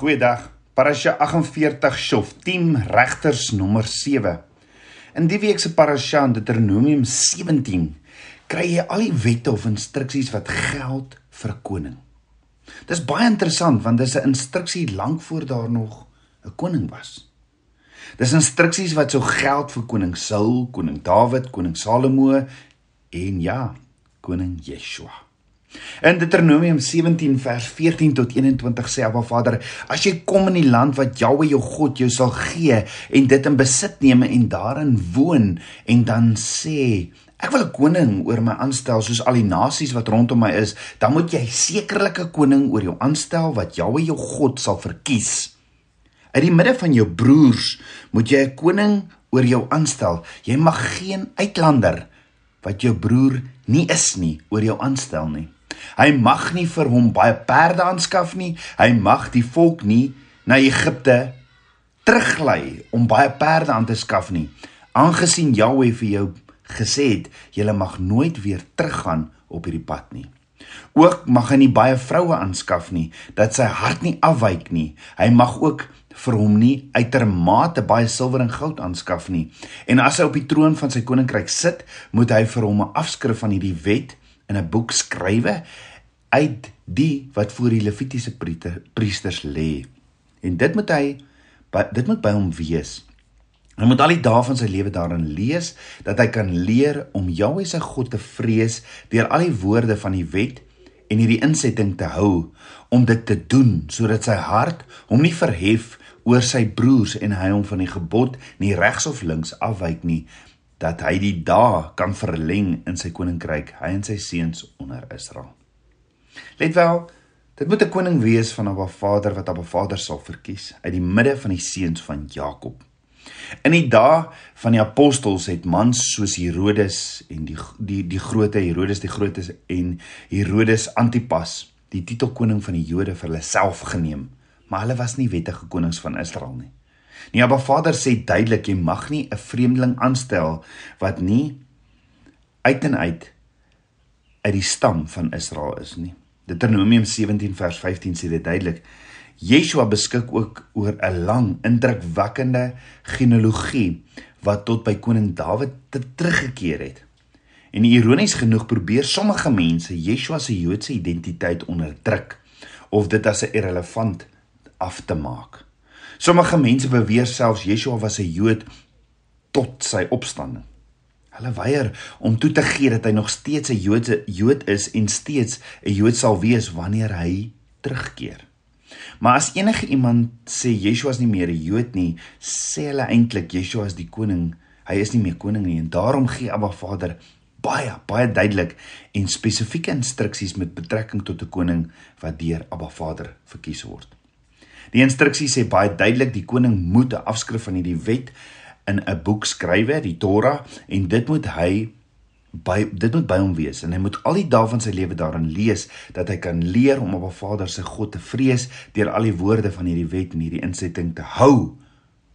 Goeiedag. Parasha 48 Shof 10 Regters nommer 7. In die week se parasha in Deuteronomium 17 kry jy al die wette of instruksies wat geld vir koning. Dis baie interessant want dis 'n instruksie lank voor daar nog 'n koning was. Dis instruksies wat sou geld vir koning Saul, koning Dawid, koning Salomo en ja, koning Yeshua. In Deuteronomium 17 vers 14 tot 21 sê Abba Vader: As jy kom in die land wat Jahwe jou God jou sal gee en dit in besit neem en daarin woon en dan sê Ek wil 'n koning oor my aanstel soos al die nasies wat rondom my is, dan moet jy sekerlik 'n koning oor jou aanstel wat Jahwe jou God sal verkies. Uit die midde van jou broers moet jy 'n koning oor jou aanstel. Jy mag geen uitlander wat jou broer nie is nie oor jou aanstel nie. Hy mag nie vir hom baie perde aanskaf nie. Hy mag die volk nie na Egipte teruglei om baie perde aan te skaf nie. Aangesien Jahwe vir jou gesê het, jy mag nooit weer teruggaan op hierdie pad nie. Ook mag hy nie baie vroue aanskaf nie dat sy hart nie afwyk nie. Hy mag ook vir hom nie uitermate baie silwer en goud aanskaf nie. En as hy op die troon van sy koninkryk sit, moet hy vir hom 'n afskrif van hierdie wet in 'n boek skrywe uit die wat voor die levitiese priesters lê. En dit moet hy dit moet by hom wees. Hy moet al die dae van sy lewe daarin lees dat hy kan leer om Jahwe se God te vrees deur al die woorde van die wet en hierdie insetting te hou om dit te doen sodat sy hart hom nie verhef oor sy broers en hy hom van die gebod nie regs of links afwyk nie dat hy die dae kan verleng in sy koninkryk, hy en sy seuns onder Israel. Let wel, dit moet 'n koning wees van 'n Vader wat 'n Vader sal verkies uit die midde van die seuns van Jakob. In die dae van die apostels het mans soos Herodes en die die die groot Herodes die grootes en Herodes Antipas die titel koning van die Jode vir hulle self geneem, maar hulle was nie wettige konings van Israel nie. Nie Abba Vader sê duidelik jy mag nie 'n vreemdeling aanstel wat nie uit en uit uit die stam van Israel is nie. Deuteronomium 17 vers 15 sê dit duidelik. Yeshua beskik ook oor 'n lang, indrukwekkende genealogie wat tot by koning Dawid teruggekeer het. En ironies genoeg probeer sommige mense Yeshua se Joodse identiteit onderdruk of dit as 'n irrelevant af te maak. Sommige mense beweer selfs Yeshua was 'n Jood tot sy opstanding. Hulle weier om toe te gee dat hy nog steeds 'n Joodse Jood is en steeds 'n Jood sal wees wanneer hy terugkeer. Maar as enige iemand sê Yeshua is nie meer 'n Jood nie, sê hulle eintlik Yeshua is die koning. Hy is nie meer koning nie en daarom gee Abba Vader baie baie duidelik en spesifieke instruksies met betrekking tot 'n koning wat deur Abba Vader verkies word. Die instruksie sê baie duidelik die koning moet 'n afskrif van hierdie wet in 'n boek skrywe, die Torah, en dit moet hy by dit moet by hom wees en hy moet al die dae van sy lewe daarin lees dat hy kan leer om op 'n Vader se God te vrees deur al die woorde van hierdie wet en hierdie insetting te hou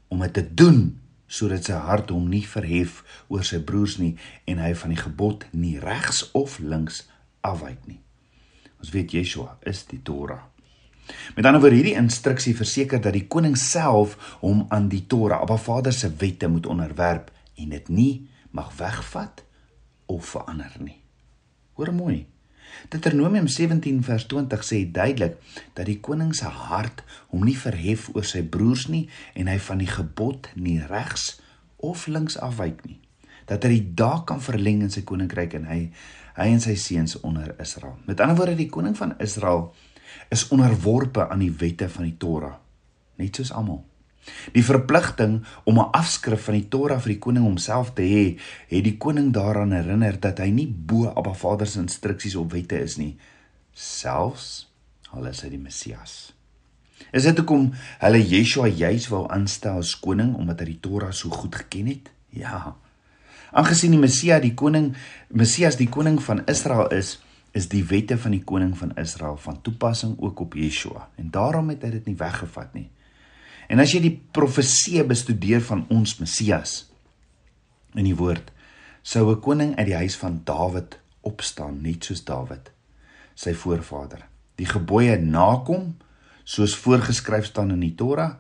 om dit te doen sodat sy hart hom nie verhef oor sy broers nie en hy van die gebod nie regs of links afwyk nie. Ons weet Yeshua is die Torah. Met ander woorde hierdie instruksie verseker dat die koning self hom aan die Torah, Abba Vader se wette moet onderwerp en dit nie mag wegvat of verander nie. Hoor mooi. Deuteronomium 17 vers 20 sê duidelik dat die koning se hart hom nie verhef oor sy broers nie en hy van die gebod nie regs of links afwyk nie. Dat hy die dae kan verleng in sy koninkryk en hy hy en sy seuns onder Israel. Met ander woorde die koning van Israel is onderworpe aan die wette van die Torah, net soos almal. Die verpligting om 'n afskrif van die Torah vir die koning homself te hê, het die koning daaraan herinner dat hy nie bo Abba Vader se instruksies of wette is nie, selfs al is hy die Messias. Is dit hoekom hulle Yeshua juis wou aanstel as koning omdat hy die Torah so goed geken het? Ja. Aangesien die Messias die koning Messias die koning van Israel is, is die wette van die koning van Israel van toepassing ook op Yeshua en daarom het hy dit nie weggevat nie. En as jy die profeseë bestudeer van ons Messias in die woord sou 'n koning uit die huis van Dawid opstaan net soos Dawid sy voorvader. Die gebooie nakom soos voorgeskryf staan in die Torah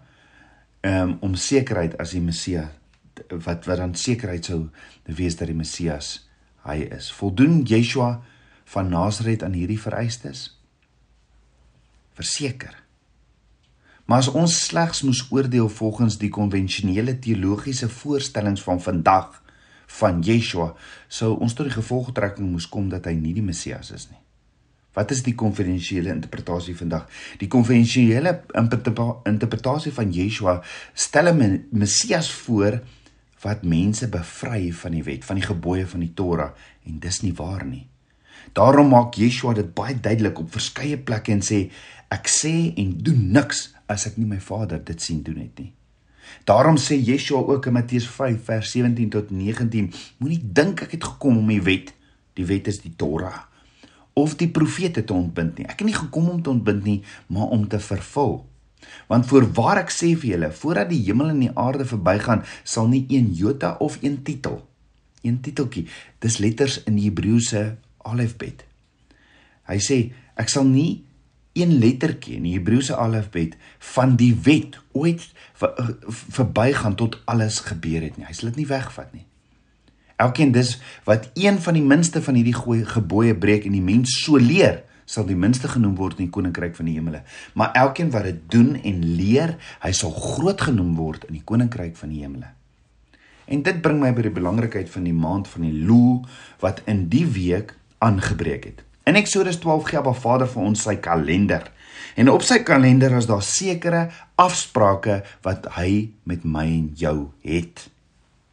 um, om sekerheid as die Messias wat wat dan sekerheid sou wees dat die Messias hy is. Voldoen Yeshua van Nasaret aan hierdie vereistes? Verseker. Maar as ons slegs moes oordeel volgens die konvensionele teologiese voorstellings van vandag van Yeshua, sou ons tot die gevolgtrekking moes kom dat hy nie die Messias is nie. Wat is die konvensionele interpretasie vandag? Die konvensionele interpretasie van Yeshua stel 'n Messias voor wat mense bevry van die wet, van die gebooie van die Torah en dis nie waar nie. Daarom maak Yeshua dit baie duidelik op verskeie plekke en sê ek sê en doen niks as ek nie my Vader dit sien doen het nie. Daarom sê Yeshua ook in Matteus 5 vers 17 tot 19: Moenie dink ek het gekom om die wet, die wet is die Torah, of die profete te ontbind nie. Ek het nie gekom om te ontbind nie, maar om te vervul. Want voorwaar ek sê vir julle, voordat die hemel en die aarde verbygaan, sal nie een jota of een titel, een titeltjie, dis letters in die Hebreëse alfabet. Hy sê ek sal nie een lettertjie in die Hebreëse alfabet van die wet ooit verbygaan tot alles gebeur het nie. Hy sal dit nie wegvat nie. Elkeen dis wat een van die minste van hierdie gebooie breek en die mens so leer, sal die minste genoem word in die koninkryk van die hemele. Maar elkeen wat dit doen en leer, hy sal groot genoem word in die koninkryk van die hemele. En dit bring my by die belangrikheid van die maand van die Lul wat in die week aangebreek het. In Eksodus 12 gee Abba Vader vir ons sy kalender. En op sy kalender is daar sekere afsprake wat hy met my en jou het.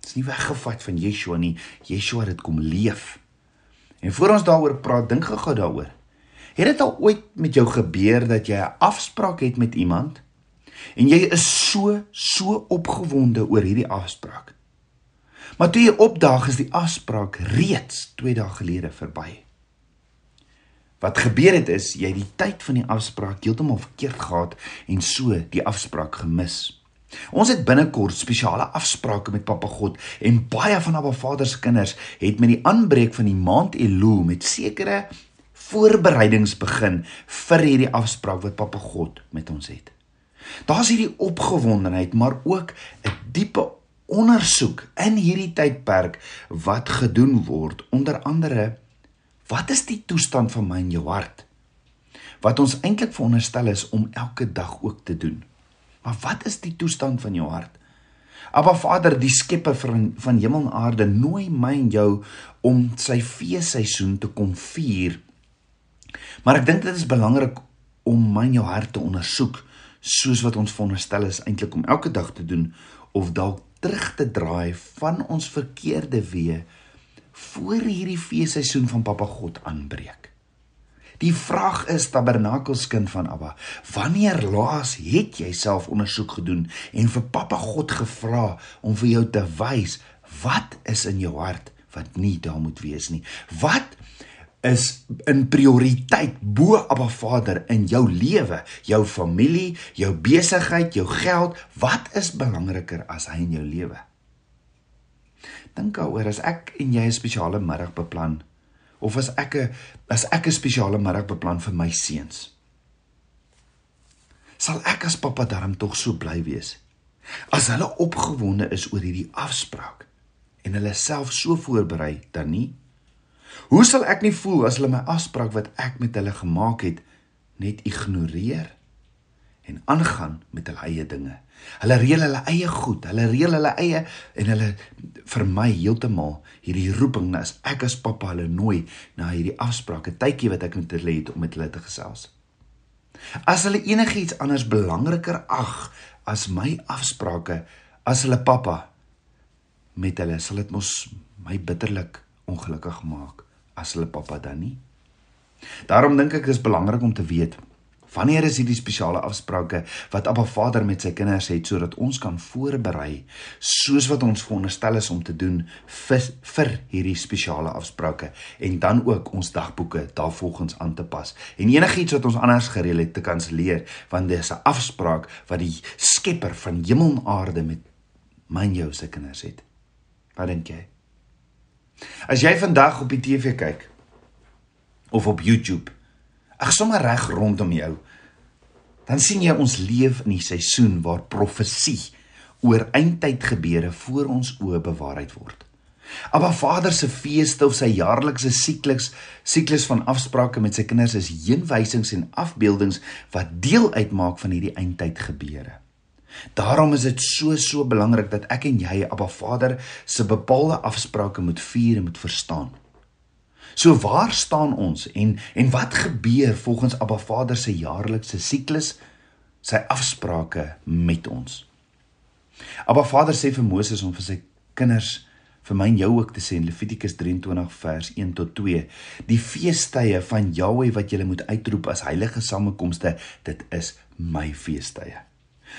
Dit is nie weggevat van Yeshua nie. Yeshua het dit kom leef. En voor ons daaroor praat, dink gou daaroor. Het dit al ooit met jou gebeur dat jy 'n afspraak het met iemand en jy is so so opgewonde oor hierdie afspraak? Maar toe jy opdaag is die afspraak reeds 2 dae gelede verby. Wat gebeur het is jy die tyd van die afspraak heeltemal verkeerd gehad en so die afspraak gemis. Ons het binnekort spesiale afsprake met Papa God en baie van Abba Vader se kinders het met die aanbreek van die maand Elul met sekere voorbereidings begin vir hierdie afspraak wat Papa God met ons het. Daar's hierdie opgewondenheid, maar ook 'n diepe ondersoek in hierdie tydperk wat gedoen word onder andere Wat is die toestand van my in jou hart? Wat ons eintlik veronderstel is om elke dag ook te doen. Maar wat is die toestand van jou hart? Abba Vader, die skepper van van hemel en aarde, nooi my en jou om sy feesseisoen te kom vier. Maar ek dink dit is belangrik om my en jou hart te ondersoek soos wat ons veronderstel is eintlik om elke dag te doen of dalk terug te draai van ons verkeerde weë voor hierdie feesseisoen van Papa God aanbreek. Die vraag is tabernakelskind van Abba, wanneer laas het jy self ondersoek gedoen en vir Papa God gevra om vir jou te wys wat is in jou hart wat nie daar moet wees nie? Wat is in prioriteit bo Abba Vader in jou lewe, jou familie, jou besigheid, jou geld, wat is belangriker as hy in jou lewe? Dink daaroor as ek en jy 'n spesiale middag beplan of as ek 'n as ek 'n spesiale middag beplan vir my seuns. Sal ek as pappa darm tog so bly wees as hulle opgewonde is oor hierdie afspraak en hulle self so voorberei dan nie? Hoe sal ek nie voel as hulle my afspraak wat ek met hulle gemaak het net ignoreer en aangaan met hulle eie dinge? Hulle reël hulle eie goed, hulle reël hulle eie en hulle vir my heeltemal hierdie roeping as ek as pappa hulle nooi na hierdie afsprake, tydjie wat ek met hulle het om met hulle te gesels. As hulle enigiets anders belangriker ag as my afsprake as hulle pappa met hulle, sal dit mos my bitterlik ongelukkig maak as hulle pappa dan nie. Daarom dink ek dis belangrik om te weet Wanneer is hierdie spesiale afsprake wat Abba Vader met sy kinders het sodat ons kan voorberei soos wat ons veronderstel is om te doen vir, vir hierdie spesiale afsprake en dan ook ons dagboeke daarvolgens aan te pas en enigiets wat ons anders gereël het te kanselleer want dis 'n afspraak wat die Skepper van hemel en aarde met my en jou se kinders het. Wat dink jy? As jy vandag op die TV kyk of op YouTube Ag sommer reg rondom jou. dan sien jy ons leef in die seisoen waar profesie oor eindtyd gebeure voor ons oë bewaarheid word. Abba Vader se feeste of sy jaarlikse siklus siklus van afsprake met sy kinders is heenwysings en afbeeldings wat deel uitmaak van hierdie eindtyd gebeure. Daarom is dit so so belangrik dat ek en jy Abba Vader se bepaalde afsprake moet vier en moet verstaan. So waar staan ons en en wat gebeur volgens Abba Vader se jaarlikse siklus, sy afsprake met ons? Abba Vader sê vir Moses om vir sy kinders vir my en jou ook te sê in Levitikus 23 vers 1 tot 2, die feestydde van Jahweh wat jy moet uitroep as heilige samekomste, dit is my feestydde.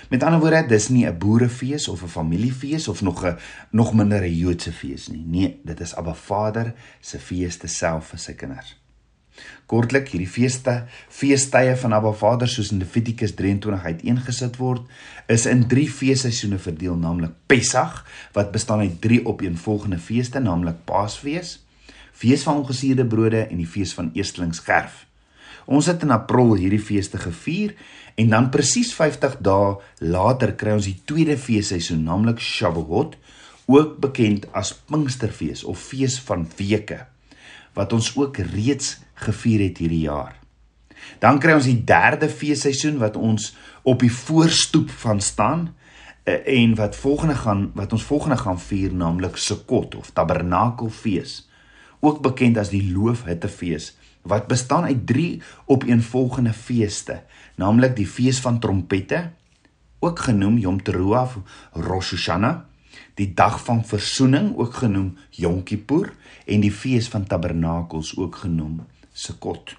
Met ander woorde, dis nie 'n boerefees of 'n familiefees of nog 'n nog minder 'n Joodse fees nie. Nee, dit is Abba Vader se feeste self vir sy kinders. Kortlik, hierdie feeste, feestydde van Abba Vader soos in Levitikus 23 uiteengesit word, is in 3 feesseisoene verdeel, naamlik Pessach wat bestaan uit 3 opeenvolgende feeste, naamlik Paasfees, Fees van Ongesuurde Brode en die Fees van Eerstelingsgerf. Ons het in April hierdie feeste gevier en dan presies 50 dae later kry ons die tweede feesseisoen, naamlik Shavuot, ook bekend as Pinksterfees of Fees van Weke, wat ons ook reeds gevier het hierdie jaar. Dan kry ons die derde feesseisoen wat ons op die voorstoep van staan eh, en wat volgende gaan wat ons volgende gaan vier naamlik Sukkot of Tabernakelfees ook bekend as die Loofhuttefees wat bestaan uit 3 opeenvolgende feeste, naamlik die fees van trompette, ook genoem Yom Teruah of Rosh Hashanah, die dag van verzoening, ook genoem Yom Kippur en die fees van tabernakels, ook genoem Sukkot.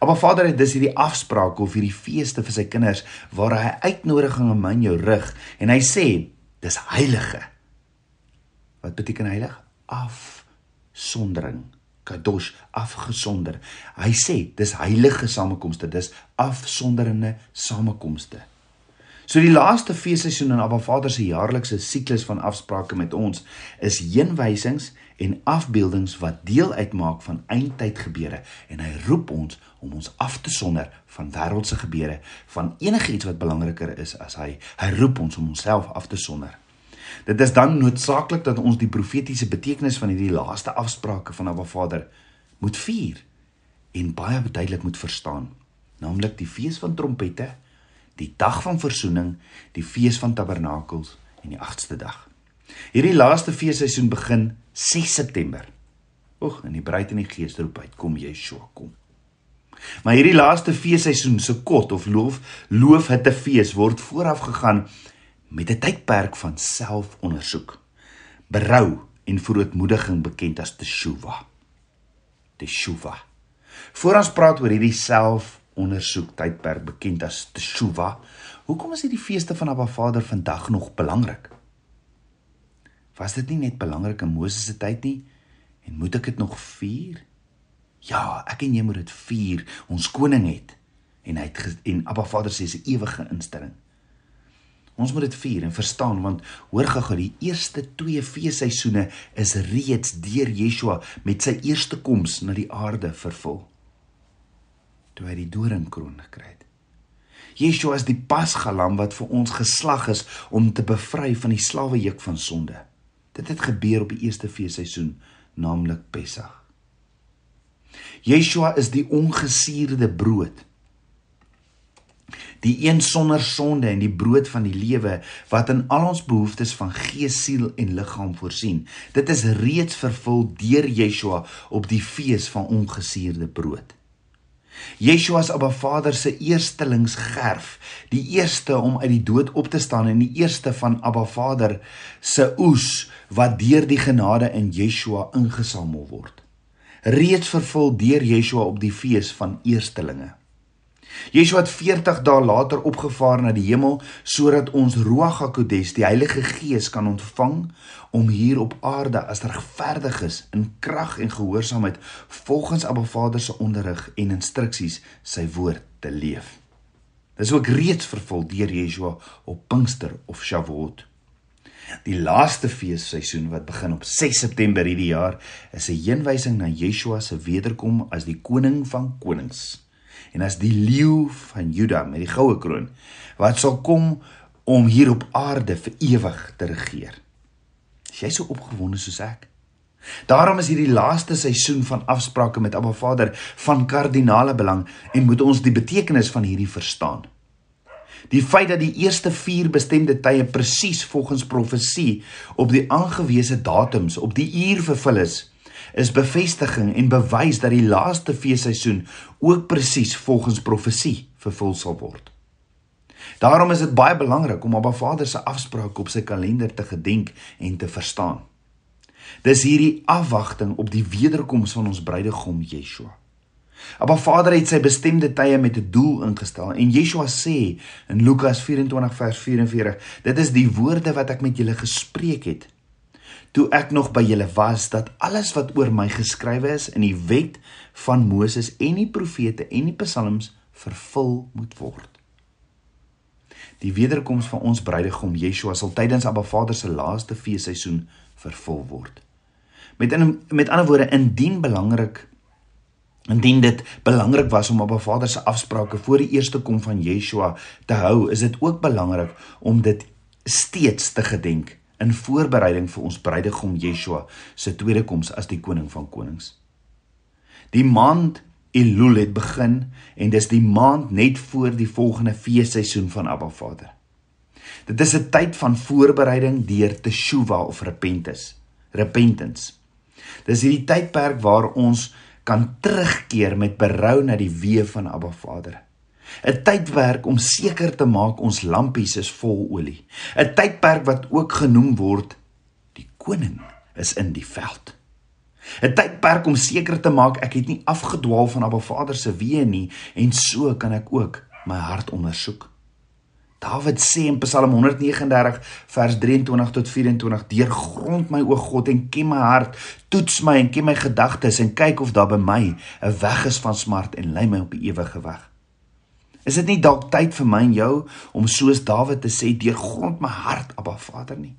Maar Vader het dus hierdie afspraak of hierdie feeste vir sy kinders waar hy uitnodigings aan my en jou rig en hy sê dis heilige. Wat beteken heilig? Afsondering kadosh afgesonder. Hy sê dis heilige samekomste, dis afsonderende samekomste. So die laaste feesseisoen in Abba Vader se jaarlikse siklus van afsprake met ons is heenwysings en afbeeldings wat deel uitmaak van eindtyd gebeure en hy roep ons om ons af te sonder van wêreldse gebeure van enigiets wat belangriker is as hy hy roep ons om onsself af te sonder Dit is dan noodsaaklik dat ons die profetiese betekenis van hierdie laaste afsprake van Abba Vader moet vier en baie duidelik moet verstaan, naamlik die fees van trompette, die dag van verzoening, die fees van tabernakels en die 8ste dag. Hierdie laaste feesseisoen begin 6 September. Oeg, en die bruid en die gees roep uit, kom Yeshua, kom. Maar hierdie laaste feesseisoen se kot of loof loof hitte fees word vooraf gegaan met 'n tydperk van selfondersoek, berou en verootmoediging bekend as teshuva. Teshuva. Voordat ons praat oor hierdie selfondersoek tydperk bekend as teshuva, hoekom is hierdie feeste van Abba Vader vandag nog belangrik? Was dit nie net belangrik in Moses se tyd nie en moet ek dit nog vier? Ja, ek en jy moet dit vier. Ons koning het en hy het en Abba Vader sê 'n ewige instelling. Ons moet dit vier en verstaan want hoor gou die eerste twee feesseisoene is reeds deur Yeshua met sy eerste koms na die aarde vervul. Toe hy die doringkroon gekry het. Yeshua is die pasgalam wat vir ons geslag is om te bevry van die slawejuk van sonde. Dit het gebeur op die eerste feesseisoen, naamlik Pessach. Yeshua is die ongesuurde brood die een sonder sonde en die brood van die lewe wat in al ons behoeftes van gees, siel en liggaam voorsien. Dit is reeds vervul deur Yeshua op die fees van ongesuurde brood. Yeshua is Abba Vader se eerstelingsgerf, die eerste om uit die dood op te staan en die eerste van Abba Vader se oes wat deur die genade in Yeshua ingesamel word. Reeds vervul deur Yeshua op die fees van eerstelinge. Yeshua het 40 dae later opgevaar na die hemel sodat ons Ruach HaKodes, die Heilige Gees kan ontvang om hier op aarde as regverdiges in krag en gehoorsaamheid volgens Abba Vader se onderrig en instruksies sy woord te leef. Dis ook reeds vervul deur Yeshua op Pinkster of Shavuot. Die laaste feesseisoen wat begin op 6 September hierdie jaar is 'n heenwysing na Yeshua se wederkom as die koning van konings en as die leeu van Juda met die goue kroon wat sal kom om hier op aarde vir ewig te regeer. Is jy so opgewonde soos ek? Daarom is hierdie laaste seisoen van afsprake met Abba Vader van kardinale belang en moet ons die betekenis van hierdie verstaan. Die feit dat die eerste 4 bestemde tye presies volgens profesie op die aangewese datums op die uur vervul is, is bevestiging en bewys dat die laaste feesseisoen ook presies volgens profesie vervul sal word. Daarom is dit baie belangrik om Abba Vader se afsprake op sy kalender te gedenk en te verstaan. Dis hierdie afwagting op die wederkoms van ons bruidegom Yeshua. Abba Vader het sy bestemde tye met 'n doel ingestel en Yeshua sê in Lukas 24 vers 44: "Dit is die woorde wat ek met julle gespreek het toe ek nog by julle was dat alles wat oor my geskrywe is in die wet van Moses en die profete en die psalms vervul moet word." Die wederkoms van ons bruidegom Yeshua sal tydens Abba Vader se laaste feesseisoen vervul word. Met in, met ander woorde, indien belangrik indien dit belangrik was om 'n Vader se afsprake voor die eerste kom van Yeshua te hou, is dit ook belangrik om dit steeds te gedenk in voorbereiding vir ons bruidegom Yeshua se tweede koms as die koning van konings. Die maand Elul het begin en dis die maand net voor die volgende feesseisoen van Abba Vader. Dit is 'n tyd van voorbereiding deur teshuva of repentance. Repentance. Dis hierdie tydperk waar ons kan terugkeer met berou na die weë van Abba Vader. 'n Tydperk om seker te maak ons lampies is vol olie. 'n Tydperk wat ook genoem word die koning is in die veld. 'n Tydperk om seker te maak ek het nie afgedwaal van Abba Vader se weë nie en so kan ek ook my hart ondersoek. Dawid sê in Psalm 139 vers 23 tot 24: "Deurgrond my o God en ken my hart, toets my en ken my gedagtes en kyk of daar by my 'n weg is van smart en lei my op die ewige weg." Is dit nie dalk tyd vir my en jou om soos Dawid te sê: "Deurgrond my hart, Abba Vader nie."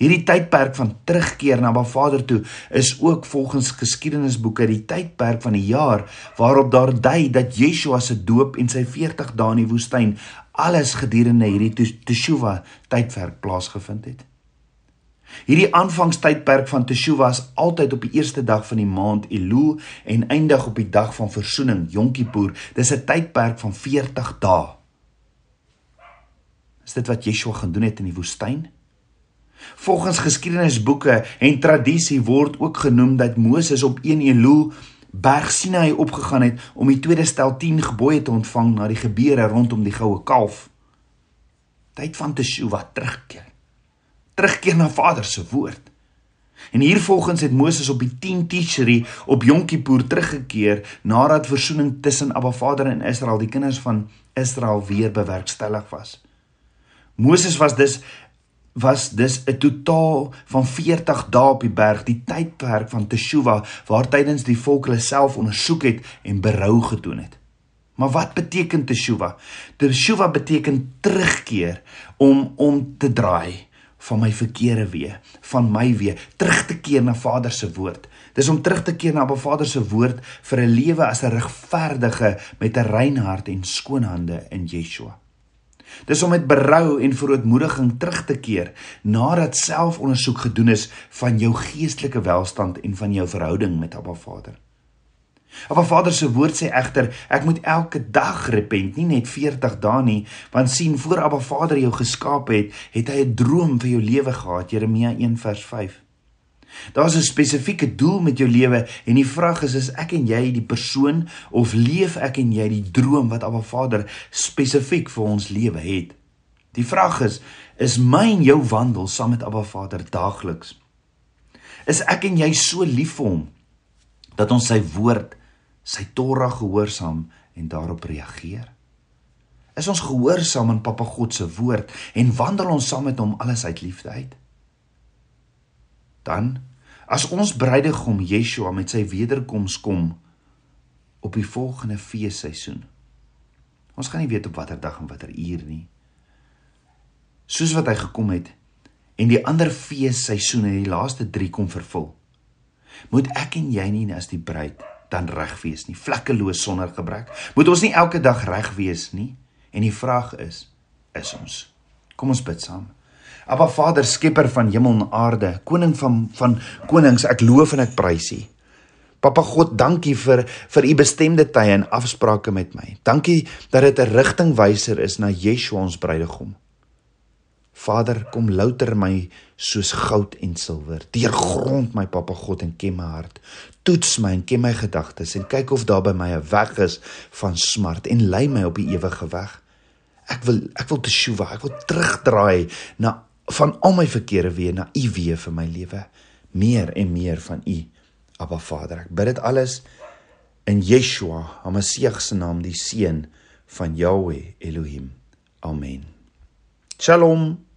Hierdie tydperk van terugkeer na Abba Vader toe is ook volgens geskiedenisboeke die tydperk van die jaar waarop daar dui dat Yeshua se doop en sy 40 dae in die woestyn alles gedurende hierdie Teshuva tydperk plaasgevind het. Hierdie aanvangstydperk van Teshuva is altyd op die eerste dag van die maand Elul en eindig op die dag van versoening Yom Kippur. Dis 'n tydperk van 40 dae. Is dit wat Yeshua gaan doen het in die woestyn? Volgens geskiedenisboeke en tradisie word ook genoem dat Moses op 1 Elul Berg Sinai opgegaan het om die tweede stel 10 gebooie te ontvang na die gebeure rondom die goue kalf. Tyd van Teshuwa terugkeer. Terugkeer na Vader se woord. En hiervolgens het Moses op die 10 Tishri op Yom Kippur teruggekeer nadat versoening tussen Abba Vader en Israel, die kinders van Israel weer bewerkstellig was. Moses was dus was dis 'n totaal van 40 dae op die berg, die tydperk van Teshuwa waar tydens die volk hulle self ondersoek het en berou gedoen het. Maar wat beteken Teshuwa? Teshuwa beteken terugkeer om om te draai van my verkeerde weë, van my weë, terug te keer na Vader se woord. Dis om terug te keer na Abba Vader se woord vir 'n lewe as 'n regverdige met 'n rein hart en skoon hande in Yeshua. Dis om met berou en verootmoediging terug te keer nadat selfondersoek gedoen is van jou geestelike welstand en van jou verhouding met Abba Vader. Abba Vader se woord sê egter, ek moet elke dag repent, nie net 40 dae nie, want sien voor Abba Vader jou geskaap het, het hy 'n droom vir jou lewe gehad, Jeremia 1 vers 5. Daar's 'n spesifieke doel met jou lewe en die vraag is is ek en jy die persoon of leef ek en jy die droom wat Abba Vader spesifiek vir ons lewe het? Die vraag is is my en jou wandel saam met Abba Vader daagliks? Is ek en jy so lief vir hom dat ons sy woord, sy Torah gehoorsaam en daarop reageer? Is ons gehoorsaam aan Papa God se woord en wandel ons saam met hom alles uit liefde uit? Dan as ons bruidegom Yeshua met sy wederkoms kom op die volgende feesseisoen. Ons gaan nie weet op watter dag en watter uur nie. Soos wat hy gekom het en die ander feesseisoene, die laaste 3 kom vervul. Moet ek en jy nie as die bruid dan reg wees nie, vlekkeloos sonder gebrek. Moet ons nie elke dag reg wees nie? En die vraag is, is ons? Kom ons bid saam. Aba Vader, skepper van hemel en aarde, koning van van konings, ek loof en ek prys U. Papa God, dankie vir vir u bestemde tye en afsprake met my. Dankie dat dit 'n rigtingwyser is na Yeshua ons bruidegom. Vader, kom louter my soos goud en silwer. Deurgrond my Papa God en ken my hart. Toets my en ken my gedagtes en kyk of daar by my 'n weg is van smart en lei my op die ewige weg. Ek wil ek wil teshuva, ek wil terugdraai na van al my verkeerde weë na u weë vir my lewe. Meer en meer van u. Abba Vader, ek bid dit alles in Yeshua, Hamasieg se naam, die seun van Yahweh Elohim. Amen. Shalom.